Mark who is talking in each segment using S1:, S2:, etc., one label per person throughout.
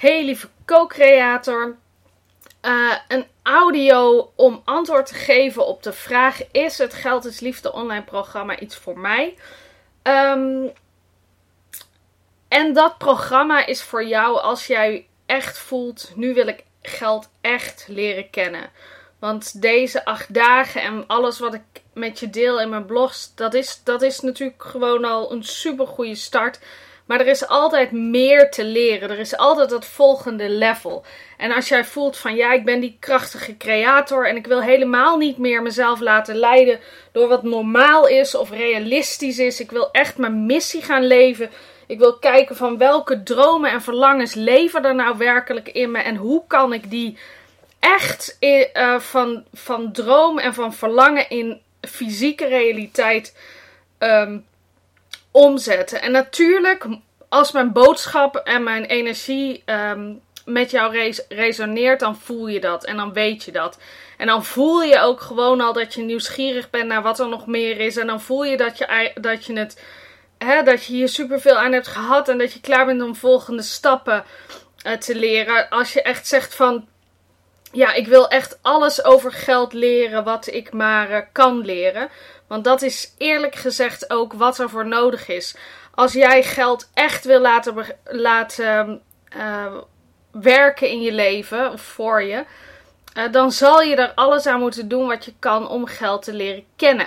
S1: Hey lieve co-creator. Uh, een audio om antwoord te geven op de vraag: Is het Geld is Liefde online programma iets voor mij? Um, en dat programma is voor jou als jij echt voelt: nu wil ik geld echt leren kennen. Want deze acht dagen en alles wat ik met je deel in mijn blogs, dat is, dat is natuurlijk gewoon al een super goede start. Maar er is altijd meer te leren. Er is altijd dat volgende level. En als jij voelt van ja, ik ben die krachtige creator en ik wil helemaal niet meer mezelf laten leiden door wat normaal is of realistisch is. Ik wil echt mijn missie gaan leven. Ik wil kijken van welke dromen en verlangens leven er nou werkelijk in me en hoe kan ik die echt in, uh, van, van droom en van verlangen in fysieke realiteit um, omzetten. En natuurlijk, als mijn boodschap en mijn energie um, met jou resoneert, dan voel je dat en dan weet je dat. En dan voel je ook gewoon al dat je nieuwsgierig bent naar wat er nog meer is. En dan voel je dat je, dat je, het, hè, dat je hier superveel aan hebt gehad en dat je klaar bent om volgende stappen uh, te leren. Als je echt zegt van ja, ik wil echt alles over geld leren wat ik maar uh, kan leren. Want dat is eerlijk gezegd ook wat er voor nodig is. Als jij geld echt wil laten, laten uh, werken in je leven, of voor je, uh, dan zal je er alles aan moeten doen wat je kan om geld te leren kennen.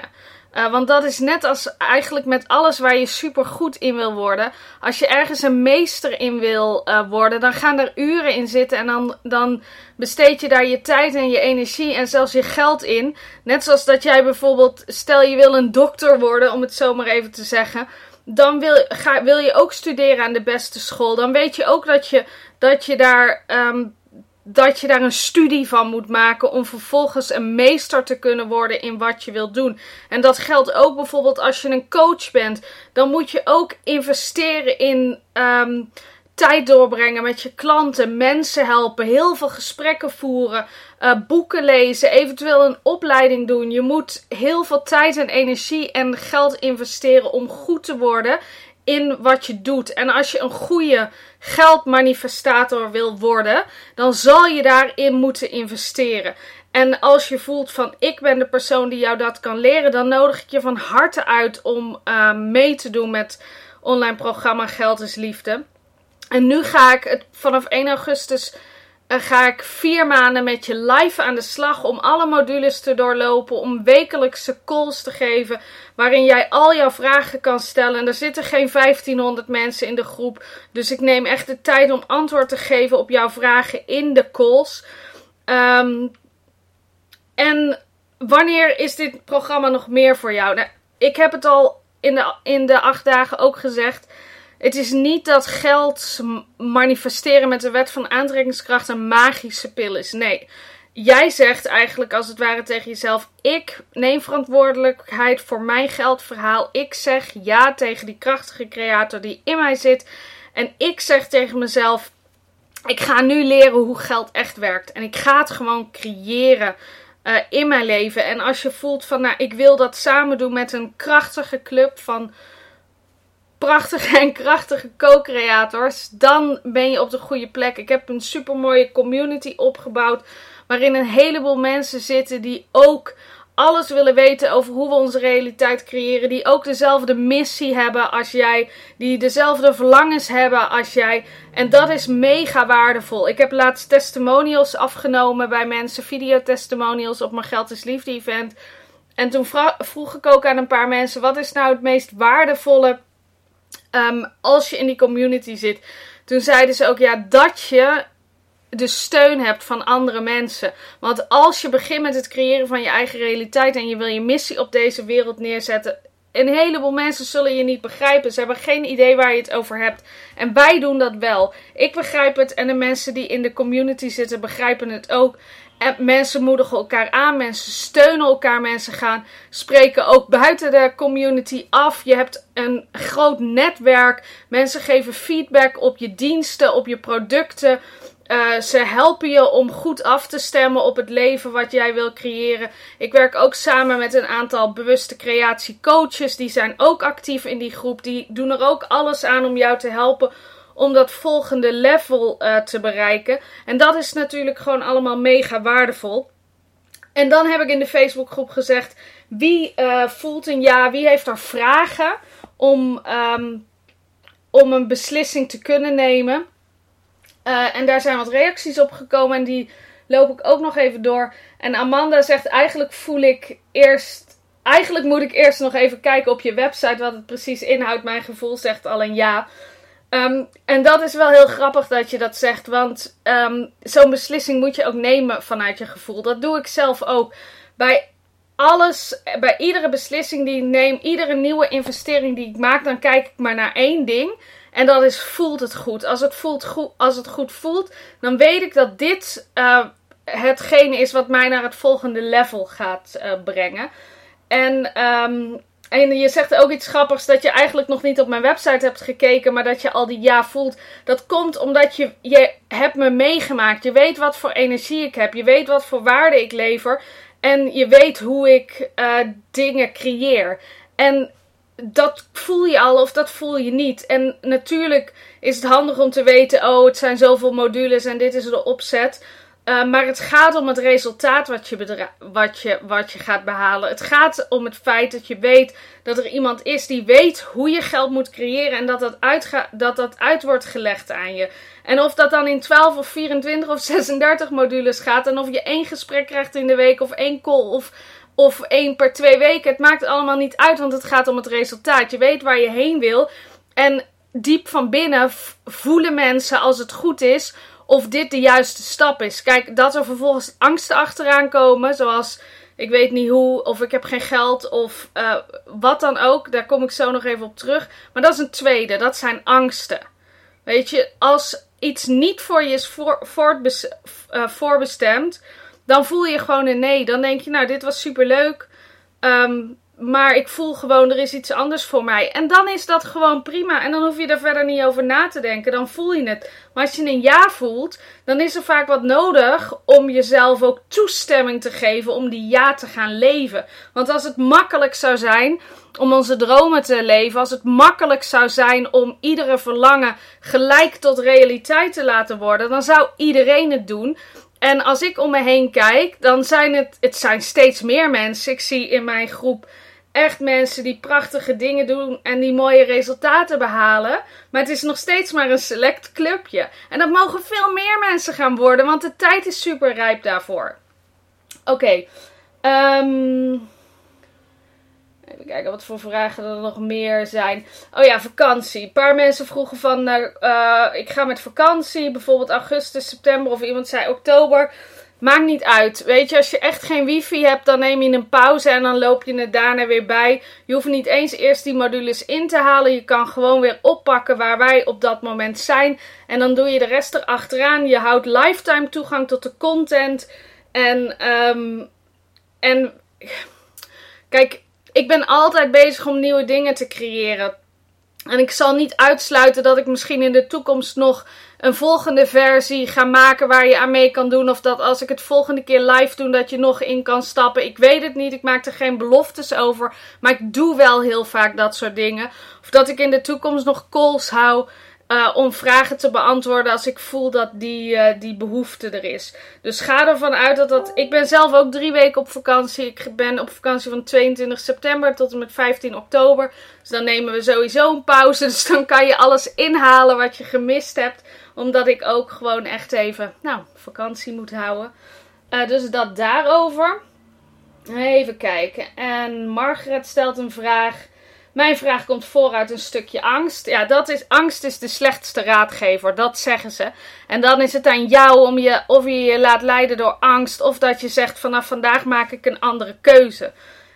S1: Uh, want dat is net als eigenlijk met alles waar je super goed in wil worden. Als je ergens een meester in wil worden, dan gaan er uren in zitten. En dan, dan besteed je daar je tijd en je energie en zelfs je geld in. Net zoals dat jij bijvoorbeeld, stel je wil een dokter worden, om het zo maar even te zeggen. Dan wil, ga, wil je ook studeren aan de beste school. Dan weet je ook dat je, dat je daar. Um, dat je daar een studie van moet maken om vervolgens een meester te kunnen worden in wat je wilt doen. En dat geldt ook bijvoorbeeld als je een coach bent. Dan moet je ook investeren in um, tijd doorbrengen met je klanten, mensen helpen, heel veel gesprekken voeren, uh, boeken lezen, eventueel een opleiding doen. Je moet heel veel tijd en energie en geld investeren om goed te worden in wat je doet. En als je een goede geldmanifestator wil worden, dan zal je daarin moeten investeren. En als je voelt van ik ben de persoon die jou dat kan leren, dan nodig ik je van harte uit om uh, mee te doen met online programma Geld is Liefde. En nu ga ik vanaf 1 augustus uh, ga ik vier maanden met je live aan de slag om alle modules te doorlopen, om wekelijkse calls te geven waarin jij al jouw vragen kan stellen. En er zitten geen 1500 mensen in de groep, dus ik neem echt de tijd om antwoord te geven op jouw vragen in de calls. Um, en wanneer is dit programma nog meer voor jou? Nou, ik heb het al in de, in de acht dagen ook gezegd. Het is niet dat geld manifesteren met de wet van aantrekkingskracht een magische pil is. Nee. Jij zegt eigenlijk als het ware tegen jezelf: Ik neem verantwoordelijkheid voor mijn geldverhaal. Ik zeg ja tegen die krachtige creator die in mij zit. En ik zeg tegen mezelf: Ik ga nu leren hoe geld echt werkt. En ik ga het gewoon creëren. Uh, in mijn leven. En als je voelt van, nou, ik wil dat samen doen met een krachtige club van prachtige en krachtige co-creators, dan ben je op de goede plek. Ik heb een super mooie community opgebouwd waarin een heleboel mensen zitten die ook alles willen weten over hoe we onze realiteit creëren. Die ook dezelfde missie hebben als jij. Die dezelfde verlangens hebben als jij. En dat is mega waardevol. Ik heb laatst testimonials afgenomen bij mensen. Videotestimonials op mijn Geld is Liefde event. En toen vroeg ik ook aan een paar mensen: wat is nou het meest waardevolle um, als je in die community zit? Toen zeiden ze ook ja, dat je de steun hebt van andere mensen. Want als je begint met het creëren van je eigen realiteit en je wil je missie op deze wereld neerzetten. Een heleboel mensen zullen je niet begrijpen. Ze hebben geen idee waar je het over hebt. En wij doen dat wel. Ik begrijp het en de mensen die in de community zitten begrijpen het ook. En mensen moedigen elkaar aan, mensen steunen elkaar, mensen gaan spreken ook buiten de community af. Je hebt een groot netwerk. Mensen geven feedback op je diensten, op je producten. Uh, ze helpen je om goed af te stemmen op het leven wat jij wil creëren. Ik werk ook samen met een aantal bewuste creatiecoaches. Die zijn ook actief in die groep. Die doen er ook alles aan om jou te helpen om dat volgende level uh, te bereiken. En dat is natuurlijk gewoon allemaal mega waardevol. En dan heb ik in de Facebookgroep gezegd: wie uh, voelt een ja, wie heeft er vragen om, um, om een beslissing te kunnen nemen. Uh, en daar zijn wat reacties op gekomen en die loop ik ook nog even door. En Amanda zegt: eigenlijk voel ik eerst. Eigenlijk moet ik eerst nog even kijken op je website wat het precies inhoudt. Mijn gevoel zegt al een ja. Um, en dat is wel heel grappig dat je dat zegt, want um, zo'n beslissing moet je ook nemen vanuit je gevoel. Dat doe ik zelf ook. Bij alles, bij iedere beslissing die ik neem, iedere nieuwe investering die ik maak, dan kijk ik maar naar één ding. En dat is, voelt het goed? Als het, voelt goed, als het goed voelt, dan weet ik dat dit uh, hetgene is wat mij naar het volgende level gaat uh, brengen. En um, en je zegt ook iets grappigs dat je eigenlijk nog niet op mijn website hebt gekeken, maar dat je al die ja voelt. Dat komt omdat je, je hebt me meegemaakt. Je weet wat voor energie ik heb. Je weet wat voor waarde ik lever. En je weet hoe ik uh, dingen creëer. En dat voel je al of dat voel je niet. En natuurlijk is het handig om te weten: oh, het zijn zoveel modules en dit is de opzet. Uh, maar het gaat om het resultaat wat je, wat, je, wat je gaat behalen. Het gaat om het feit dat je weet dat er iemand is die weet hoe je geld moet creëren en dat dat, dat, dat uit wordt gelegd aan je. En of dat dan in 12 of 24 of 36 modules gaat en of je één gesprek krijgt in de week of één call of, of één per twee weken. Het maakt allemaal niet uit, want het gaat om het resultaat. Je weet waar je heen wil en diep van binnen voelen mensen als het goed is of dit de juiste stap is. Kijk, dat er vervolgens angsten achteraan komen, zoals ik weet niet hoe, of ik heb geen geld, of uh, wat dan ook. Daar kom ik zo nog even op terug. Maar dat is een tweede, dat zijn angsten. Weet je, als iets niet voor je is voor, uh, voorbestemd, dan voel je gewoon een nee. Dan denk je, nou, dit was superleuk. Um, maar ik voel gewoon, er is iets anders voor mij. En dan is dat gewoon prima. En dan hoef je er verder niet over na te denken. Dan voel je het. Maar als je een ja voelt, dan is er vaak wat nodig om jezelf ook toestemming te geven om die ja te gaan leven. Want als het makkelijk zou zijn om onze dromen te leven, als het makkelijk zou zijn om iedere verlangen gelijk tot realiteit te laten worden, dan zou iedereen het doen. En als ik om me heen kijk, dan zijn het, het zijn steeds meer mensen. Ik zie in mijn groep echt mensen die prachtige dingen doen en die mooie resultaten behalen. Maar het is nog steeds maar een select clubje. En dat mogen veel meer mensen gaan worden, want de tijd is super rijp daarvoor. Oké. Um, even kijken wat voor vragen er nog meer zijn. Oh ja, vakantie. Een paar mensen vroegen van, uh, ik ga met vakantie, bijvoorbeeld augustus, september of iemand zei oktober. Maakt niet uit. Weet je, als je echt geen wifi hebt, dan neem je een pauze en dan loop je het daarna weer bij. Je hoeft niet eens eerst die modules in te halen. Je kan gewoon weer oppakken waar wij op dat moment zijn. En dan doe je de rest erachteraan. Je houdt lifetime toegang tot de content. En, um, en kijk, ik ben altijd bezig om nieuwe dingen te creëren. En ik zal niet uitsluiten dat ik misschien in de toekomst nog een volgende versie ga maken waar je aan mee kan doen. Of dat als ik het volgende keer live doe, dat je nog in kan stappen. Ik weet het niet. Ik maak er geen beloftes over. Maar ik doe wel heel vaak dat soort dingen. Of dat ik in de toekomst nog calls hou. Uh, om vragen te beantwoorden als ik voel dat die, uh, die behoefte er is. Dus ga ervan uit dat dat. Ik ben zelf ook drie weken op vakantie. Ik ben op vakantie van 22 september tot en met 15 oktober. Dus dan nemen we sowieso een pauze. Dus dan kan je alles inhalen wat je gemist hebt omdat ik ook gewoon echt even, nou, vakantie moet houden. Uh, dus dat daarover. Even kijken. En Margaret stelt een vraag. Mijn vraag komt vooruit een stukje angst. Ja, dat is, angst is de slechtste raadgever, dat zeggen ze. En dan is het aan jou om je, of je je laat leiden door angst, of dat je zegt vanaf vandaag maak ik een andere keuze.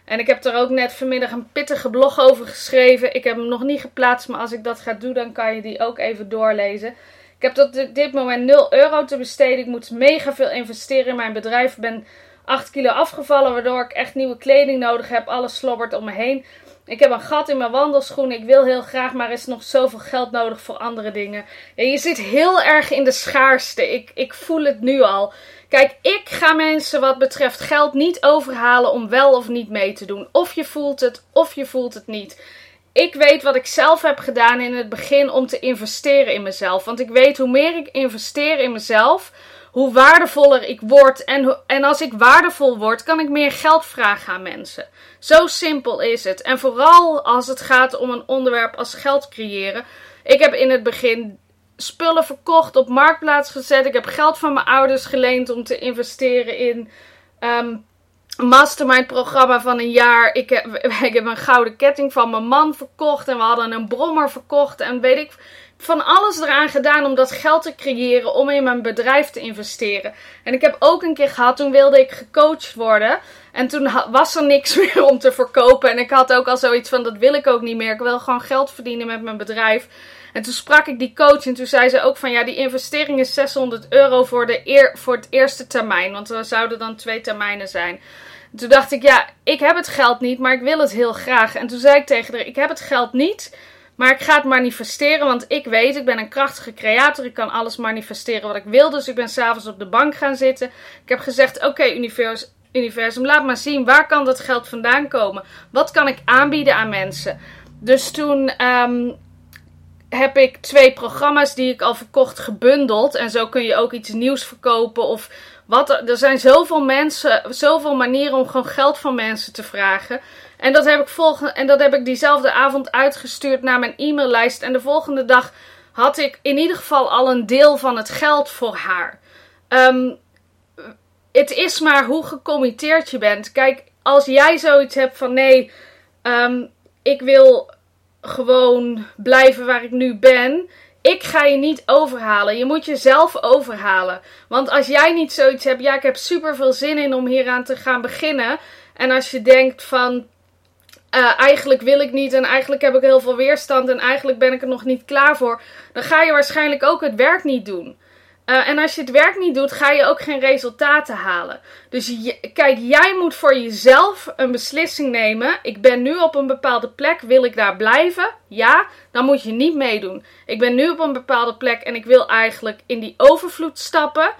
S1: En ik heb er ook net vanmiddag een pittige blog over geschreven. Ik heb hem nog niet geplaatst, maar als ik dat ga doen, dan kan je die ook even doorlezen. Ik heb tot dit moment 0 euro te besteden. Ik moet mega veel investeren in mijn bedrijf. Ik ben 8 kilo afgevallen, waardoor ik echt nieuwe kleding nodig heb. Alles slobbert om me heen. Ik heb een gat in mijn wandelschoenen. Ik wil heel graag, maar er is nog zoveel geld nodig voor andere dingen. Je zit heel erg in de schaarste. Ik, ik voel het nu al. Kijk, ik ga mensen wat betreft geld niet overhalen om wel of niet mee te doen. Of je voelt het, of je voelt het niet ik weet wat ik zelf heb gedaan in het begin om te investeren in mezelf. Want ik weet hoe meer ik investeer in mezelf, hoe waardevoller ik word. En, en als ik waardevol word, kan ik meer geld vragen aan mensen. Zo simpel is het. En vooral als het gaat om een onderwerp als geld creëren. Ik heb in het begin spullen verkocht, op marktplaats gezet. Ik heb geld van mijn ouders geleend om te investeren in um, een mastermind programma van een jaar. Ik heb, ik heb een gouden ketting van mijn man verkocht en we hadden een brommer verkocht en weet ik van alles eraan gedaan om dat geld te creëren, om in mijn bedrijf te investeren. En ik heb ook een keer gehad, toen wilde ik gecoacht worden. En toen was er niks meer om te verkopen. En ik had ook al zoiets van, dat wil ik ook niet meer. Ik wil gewoon geld verdienen met mijn bedrijf. En toen sprak ik die coach en toen zei ze ook van, ja, die investering is 600 euro voor, de eer, voor het eerste termijn. Want er zouden dan twee termijnen zijn. toen dacht ik, ja, ik heb het geld niet, maar ik wil het heel graag. En toen zei ik tegen haar, ik heb het geld niet... Maar ik ga het manifesteren, want ik weet, ik ben een krachtige creator. Ik kan alles manifesteren wat ik wil. Dus ik ben s'avonds op de bank gaan zitten. Ik heb gezegd: Oké, universum, universum, laat maar zien. Waar kan dat geld vandaan komen? Wat kan ik aanbieden aan mensen? Dus toen um, heb ik twee programma's die ik al verkocht gebundeld. En zo kun je ook iets nieuws verkopen. Of wat. Er zijn zoveel mensen, zoveel manieren om gewoon geld van mensen te vragen. En dat heb ik, volgende, en dat heb ik diezelfde avond uitgestuurd naar mijn e-maillijst. En de volgende dag had ik in ieder geval al een deel van het geld voor haar. Um, het is maar hoe gecommitteerd je bent. Kijk, als jij zoiets hebt van nee, um, ik wil gewoon blijven waar ik nu ben. Ik ga je niet overhalen. Je moet jezelf overhalen. Want als jij niet zoiets hebt, ja, ik heb super veel zin in om hieraan te gaan beginnen. En als je denkt van, uh, eigenlijk wil ik niet en eigenlijk heb ik heel veel weerstand en eigenlijk ben ik er nog niet klaar voor, dan ga je waarschijnlijk ook het werk niet doen. Uh, en als je het werk niet doet, ga je ook geen resultaten halen. Dus kijk, jij moet voor jezelf een beslissing nemen. Ik ben nu op een bepaalde plek, wil ik daar blijven? Ja, dan moet je niet meedoen. Ik ben nu op een bepaalde plek en ik wil eigenlijk in die overvloed stappen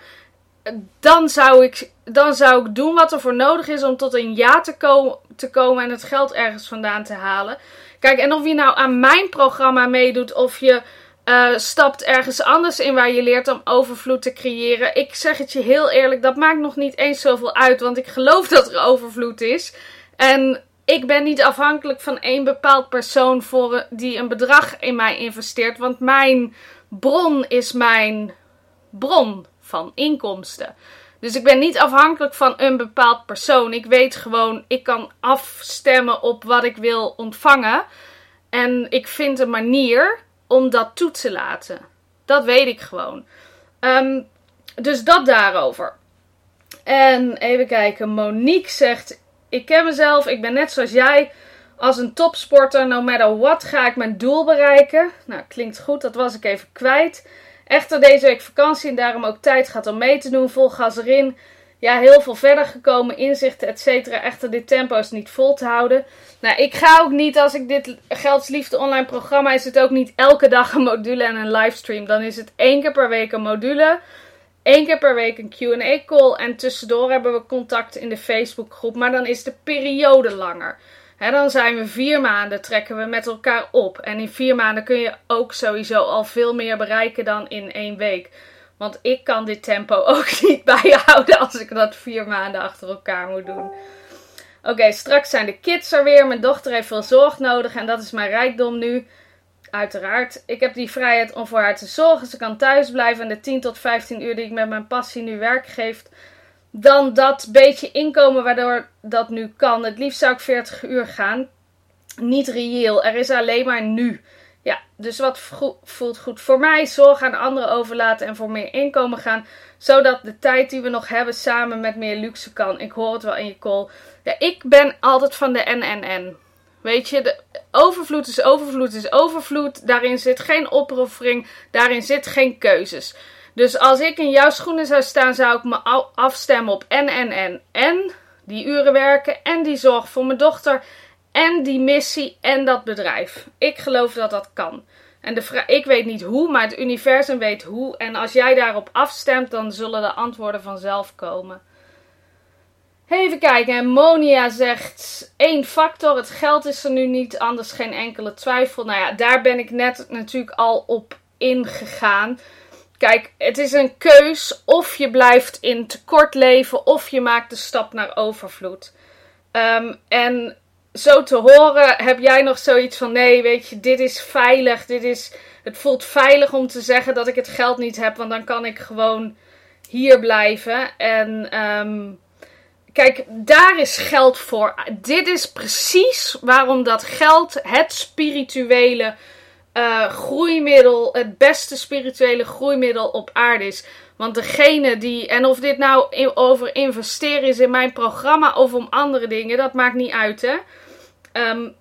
S1: dan zou, ik, dan zou ik doen wat er voor nodig is om tot een ja te, ko te komen en het geld ergens vandaan te halen. Kijk, en of je nou aan mijn programma meedoet of je uh, stapt ergens anders in waar je leert om overvloed te creëren. Ik zeg het je heel eerlijk, dat maakt nog niet eens zoveel uit, want ik geloof dat er overvloed is. En ik ben niet afhankelijk van één bepaald persoon voor, die een bedrag in mij investeert, want mijn bron is mijn bron van inkomsten. Dus ik ben niet afhankelijk van een bepaald persoon. Ik weet gewoon, ik kan afstemmen op wat ik wil ontvangen. En ik vind een manier om dat toe te laten. Dat weet ik gewoon. Um, dus dat daarover. En even kijken, Monique zegt: Ik ken mezelf, ik ben net zoals jij. Als een topsporter, no matter what, ga ik mijn doel bereiken. Nou, klinkt goed, dat was ik even kwijt. Echter deze week vakantie en daarom ook tijd gehad om mee te doen. Vol gas erin. Ja, heel veel verder gekomen, inzichten, et cetera. Echter, dit tempo is niet vol te houden. Nou, ik ga ook niet, als ik dit Geldsliefde online programma, is het ook niet elke dag een module en een livestream. Dan is het één keer per week een module. één keer per week een Q&A call. En tussendoor hebben we contact in de Facebookgroep. Maar dan is de periode langer dan zijn we vier maanden, trekken we met elkaar op. En in vier maanden kun je ook sowieso al veel meer bereiken dan in één week. Want ik kan dit tempo ook niet bijhouden als ik dat vier maanden achter elkaar moet doen. Oké, straks zijn de kids er weer. Mijn dochter heeft veel zorg nodig en dat is mijn rijkdom nu. Uiteraard. Ik heb die vrijheid om voor haar te zorgen. Ze kan thuis blijven en de 10 tot 15 uur die ik met mijn passie nu werk geef, dan dat beetje inkomen waardoor dat nu kan. Het liefst zou ik 40 uur gaan. Niet reëel. Er is alleen maar nu. Ja, dus wat voelt goed voor mij? Zorg aan anderen overlaten en voor meer inkomen gaan. Zodat de tijd die we nog hebben samen met meer luxe kan. Ik hoor het wel in je call. Ja, ik ben altijd van de NNN. Weet je, de overvloed is overvloed is overvloed. Daarin zit geen opoffering. Daarin zit geen keuzes. Dus als ik in jouw schoenen zou staan, zou ik me afstemmen op en, en. Die uren werken en die zorg voor mijn dochter. En die missie en dat bedrijf. Ik geloof dat dat kan. En de ik weet niet hoe, maar het universum weet hoe. En als jij daarop afstemt, dan zullen de antwoorden vanzelf komen. Even kijken. Monia zegt één factor. Het geld is er nu niet, anders geen enkele twijfel. Nou ja, daar ben ik net natuurlijk al op ingegaan. Kijk, het is een keus of je blijft in tekort leven of je maakt de stap naar overvloed. Ehm, en zo te horen heb jij nog zoiets van nee, weet je, dit is veilig. Dit is, het voelt veilig om te zeggen dat ik het geld niet heb, want dan kan ik gewoon hier blijven. En um, kijk, daar is geld voor. Dit is precies waarom dat geld het spirituele uh, groeimiddel, het beste spirituele groeimiddel op aarde is. Want degene die, en of dit nou over investeren is in mijn programma of om andere dingen, dat maakt niet uit hè. Um,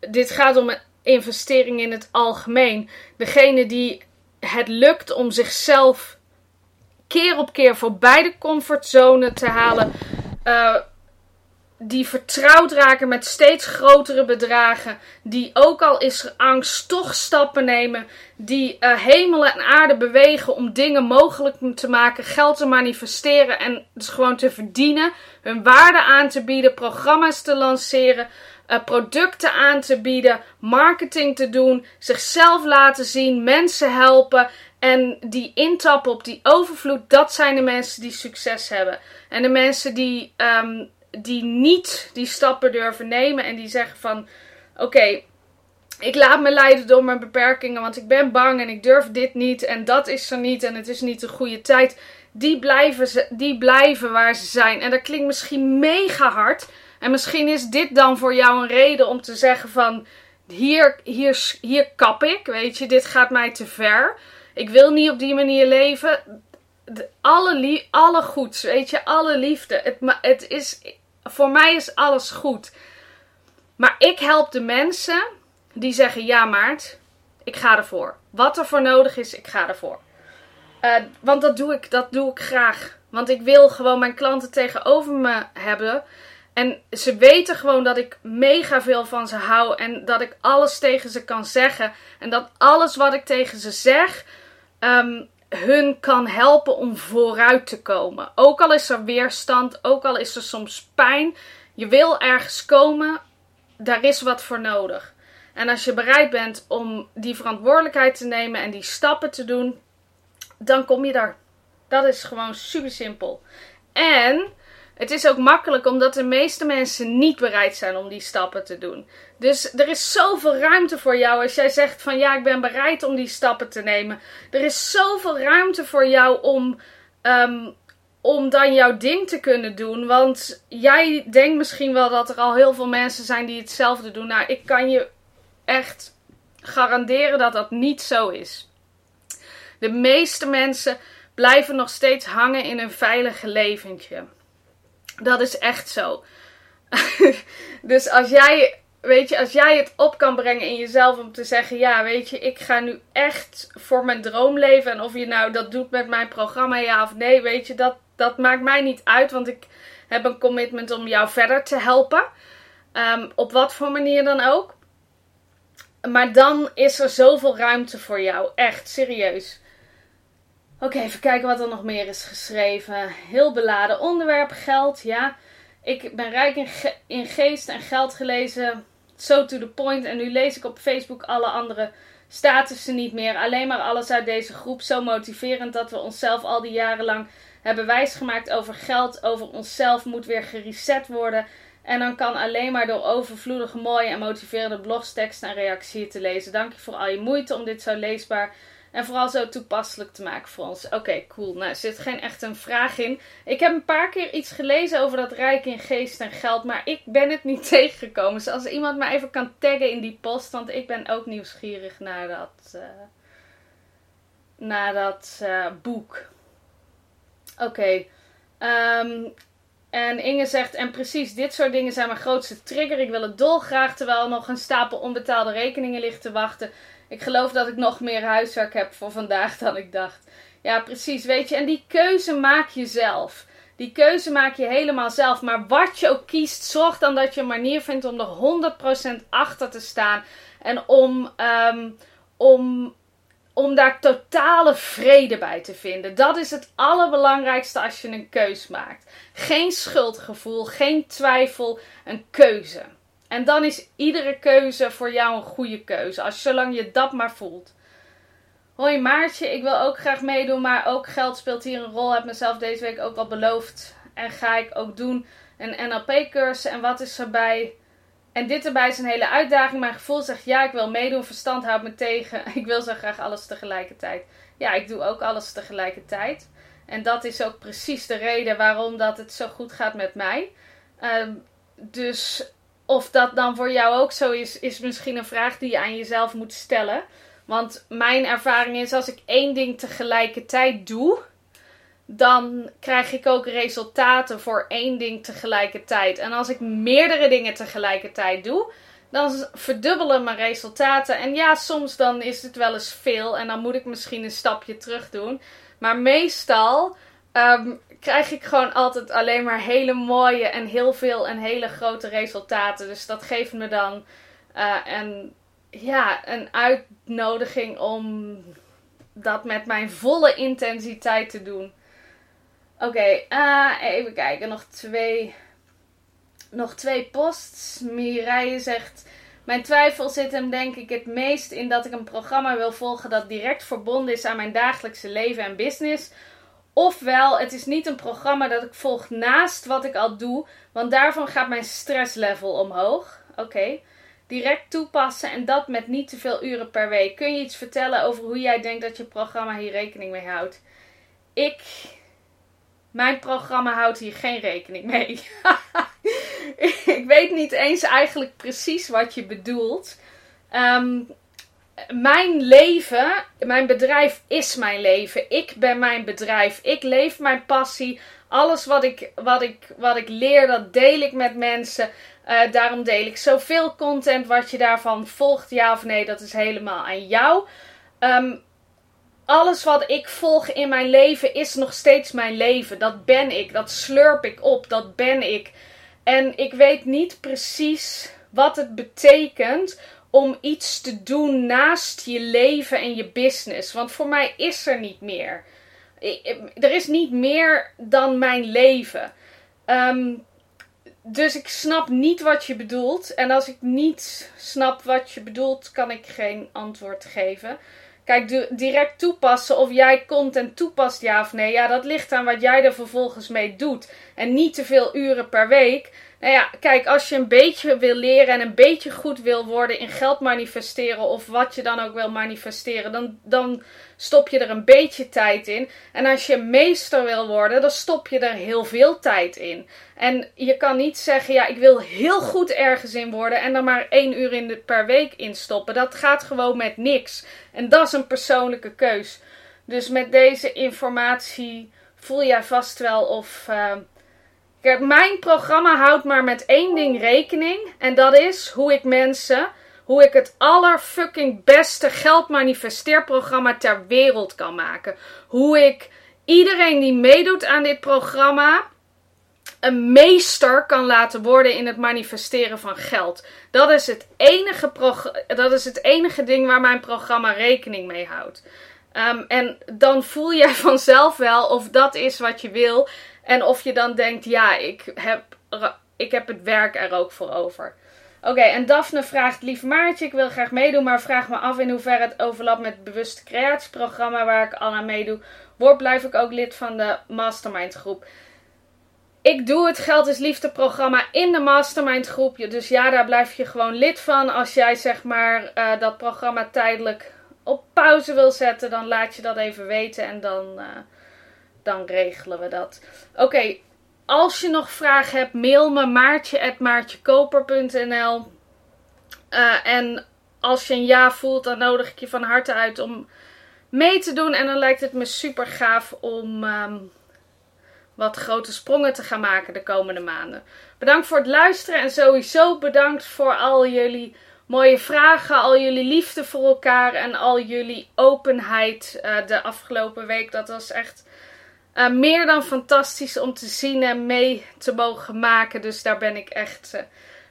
S1: dit gaat om investering in het algemeen. Degene die het lukt om zichzelf keer op keer voorbij de comfortzone te halen. Uh, die vertrouwd raken met steeds grotere bedragen. Die ook al is er angst, toch stappen nemen. Die uh, hemel en aarde bewegen om dingen mogelijk te maken, geld te manifesteren en dus gewoon te verdienen. Hun waarde aan te bieden, programma's te lanceren. Uh, producten aan te bieden, marketing te doen, zichzelf laten zien, mensen helpen en die intappen op die overvloed, dat zijn de mensen die succes hebben. En de mensen die um, die niet die stappen durven nemen en die zeggen van oké, ik laat me leiden door mijn beperkingen, want ik ben bang en ik durf dit niet en dat is er niet en het is niet de goede tijd. Die blijven, ze, die blijven waar ze zijn. En dat klinkt misschien mega hard. En misschien is dit dan voor jou een reden om te zeggen van hier, hier, hier kap ik, weet je, dit gaat mij te ver. Ik wil niet op die manier leven. alle, alle goeds, weet je, alle liefde. Het, het is, voor mij is alles goed. Maar ik help de mensen die zeggen: Ja, Maart, ik ga ervoor. Wat er voor nodig is, ik ga ervoor. Uh, want dat doe ik, dat doe ik graag. Want ik wil gewoon mijn klanten tegenover me hebben. En ze weten gewoon dat ik mega veel van ze hou. En dat ik alles tegen ze kan zeggen. En dat alles wat ik tegen ze zeg. Um, hun kan helpen om vooruit te komen. Ook al is er weerstand, ook al is er soms pijn. Je wil ergens komen, daar is wat voor nodig. En als je bereid bent om die verantwoordelijkheid te nemen en die stappen te doen, dan kom je daar. Dat is gewoon super simpel. En het is ook makkelijk omdat de meeste mensen niet bereid zijn om die stappen te doen. Dus er is zoveel ruimte voor jou als jij zegt van ja, ik ben bereid om die stappen te nemen. Er is zoveel ruimte voor jou om, um, om dan jouw ding te kunnen doen. Want jij denkt misschien wel dat er al heel veel mensen zijn die hetzelfde doen. Nou, ik kan je echt garanderen dat dat niet zo is. De meeste mensen blijven nog steeds hangen in een veilige leventje. Dat is echt zo. dus als jij, weet je, als jij het op kan brengen in jezelf om te zeggen: Ja, weet je, ik ga nu echt voor mijn droom leven. En of je nou dat doet met mijn programma, ja of nee, weet je, dat, dat maakt mij niet uit. Want ik heb een commitment om jou verder te helpen. Um, op wat voor manier dan ook. Maar dan is er zoveel ruimte voor jou. Echt, serieus. Oké, even kijken wat er nog meer is geschreven. Heel beladen onderwerp, geld, ja. Ik ben rijk in, in geest en geld gelezen. So to the point. En nu lees ik op Facebook alle andere statussen niet meer. Alleen maar alles uit deze groep. Zo motiverend dat we onszelf al die jaren lang hebben wijsgemaakt over geld. Over onszelf moet weer gereset worden. En dan kan alleen maar door overvloedige, mooie en motiverende blogsteksten en reacties te lezen. Dank je voor al je moeite om dit zo leesbaar en vooral zo toepasselijk te maken voor ons. Oké, cool. Nou, er zit geen echt een vraag in. Ik heb een paar keer iets gelezen over dat rijk in geest en geld. Maar ik ben het niet tegengekomen. Dus als iemand me even kan taggen in die post. Want ik ben ook nieuwsgierig naar dat, uh, naar dat uh, boek. Oké. Ehm, en Inge zegt, en precies dit soort dingen zijn mijn grootste trigger. Ik wil het dolgraag, terwijl nog een stapel onbetaalde rekeningen ligt te wachten. Ik geloof dat ik nog meer huiswerk heb voor vandaag dan ik dacht. Ja, precies, weet je. En die keuze maak je zelf. Die keuze maak je helemaal zelf. Maar wat je ook kiest, zorg dan dat je een manier vindt om er 100% achter te staan. En om, um, om om daar totale vrede bij te vinden. Dat is het allerbelangrijkste als je een keus maakt. Geen schuldgevoel, geen twijfel, een keuze. En dan is iedere keuze voor jou een goede keuze, als zolang je dat maar voelt. Hoi Maartje, ik wil ook graag meedoen, maar ook geld speelt hier een rol. Heb mezelf deze week ook al beloofd en ga ik ook doen. Een NLP-cursus en wat is erbij? En dit erbij is een hele uitdaging. Mijn gevoel zegt ja, ik wil meedoen. Verstand houdt me tegen. Ik wil zo graag alles tegelijkertijd. Ja, ik doe ook alles tegelijkertijd. En dat is ook precies de reden waarom dat het zo goed gaat met mij. Ehm, dus of dat dan voor jou ook zo is, is misschien een vraag die je aan jezelf moet stellen. Want mijn ervaring is als ik één ding tegelijkertijd doe, dan krijg ik ook resultaten voor één ding tegelijkertijd. En als ik meerdere dingen tegelijkertijd doe, dan verdubbelen mijn resultaten. En ja, soms dan is het wel eens veel en dan moet ik misschien een stapje terug doen. Maar meestal ehm, krijg ik gewoon altijd alleen maar hele mooie en heel veel en hele grote resultaten. Dus dat geeft me dan uh, een, ja, een uitnodiging om dat met mijn volle intensiteit te doen. Oké, uh, even kijken. Nog twee, nog twee posts. Mireille zegt... Mijn twijfel zit hem denk ik het meest in dat ik een programma wil volgen dat direct verbonden is aan mijn dagelijkse leven en business. Ofwel, het is niet een programma dat ik volg naast wat ik al doe, want daarvan gaat mijn stresslevel omhoog. Oké. Direct toepassen en dat met niet te veel uren per week. Kun je iets vertellen over hoe jij denkt dat je programma hier rekening mee houdt? Ik mijn programma houdt hier geen rekening mee. ik weet niet eens eigenlijk precies wat je bedoelt. Ehm, mijn leven, mijn bedrijf is mijn leven. Ik ben mijn bedrijf. Ik leef mijn passie. Alles wat ik, wat ik, wat ik leer, dat deel ik met mensen. Uh, daarom deel ik zoveel content. Wat je daarvan volgt, ja of nee, dat is helemaal aan jou. Um, alles wat ik volg in mijn leven is nog steeds mijn leven. Dat ben ik. Dat slurp ik op. Dat ben ik. En ik weet niet precies wat het betekent om iets te doen naast je leven en je business. Want voor mij is er niet meer. Er is niet meer dan mijn leven. Ehm, dus ik snap niet wat je bedoelt. En als ik niet snap wat je bedoelt, kan ik geen antwoord geven. Kijk, direct toepassen of jij content toepast ja of nee. Ja, dat ligt aan wat jij er vervolgens mee doet. En niet te veel uren per week. Nou ja, kijk, als je een beetje wil leren en een beetje goed wil worden in geld manifesteren of wat je dan ook wil manifesteren, dan, dan stop je er een beetje tijd in. En als je meester wil worden, dan stop je er heel veel tijd in. En je kan niet zeggen, ja, ik wil heel goed ergens in worden en dan maar één uur in per week instoppen. Dat gaat gewoon met niks. En dat is een persoonlijke keus. Dus met deze informatie voel jij vast wel of. Uh, Mijn programma houdt maar met één ding rekening. En dat is hoe ik mensen, hoe ik het allerfucking beste geldmanifesteerprogramma ter wereld kan maken. Hoe ik iedereen die meedoet aan dit programma een meester kan laten worden in het manifesteren van geld. Dat is het enige, dat is het enige ding waar mijn programma rekening mee houdt. Um, en dan voel jij vanzelf wel of dat is wat je wil. En of je dan denkt, ja, ik heb, ik heb het werk er ook voor over. Oké, en Daphne vraagt, lief Maartje, ik wil graag meedoen, maar vraag me af in hoeverre het overlapt met het bewuste creatieprogramma waar ik al aan meedoe. Word blijf ik ook lid van de mastermind groep. Ik doe het Geld is Liefde programma in de mastermind groep. Dus ja, daar blijf je gewoon lid van. Als jij zeg maar uh, dat programma tijdelijk op pauze wil zetten, dan laat je dat even weten en dan... Uh, dan regelen we dat. Oké, als je nog vragen hebt, mail me maartje.maartjekoper.nl uh, En als je een ja voelt, dan nodig ik je van harte uit om mee te doen. En dan lijkt het me super gaaf om um, wat grote sprongen te gaan maken de komende maanden. Bedankt voor het luisteren en sowieso bedankt voor al jullie mooie vragen, al jullie liefde voor elkaar en al jullie openheid uh, de afgelopen week. Dat was echt uh, meer dan fantastisch om te zien en mee te mogen maken. Dus daar ben ik echt uh,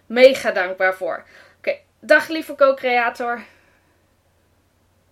S1: mega dankbaar voor. Oké, dag lieve co-creator.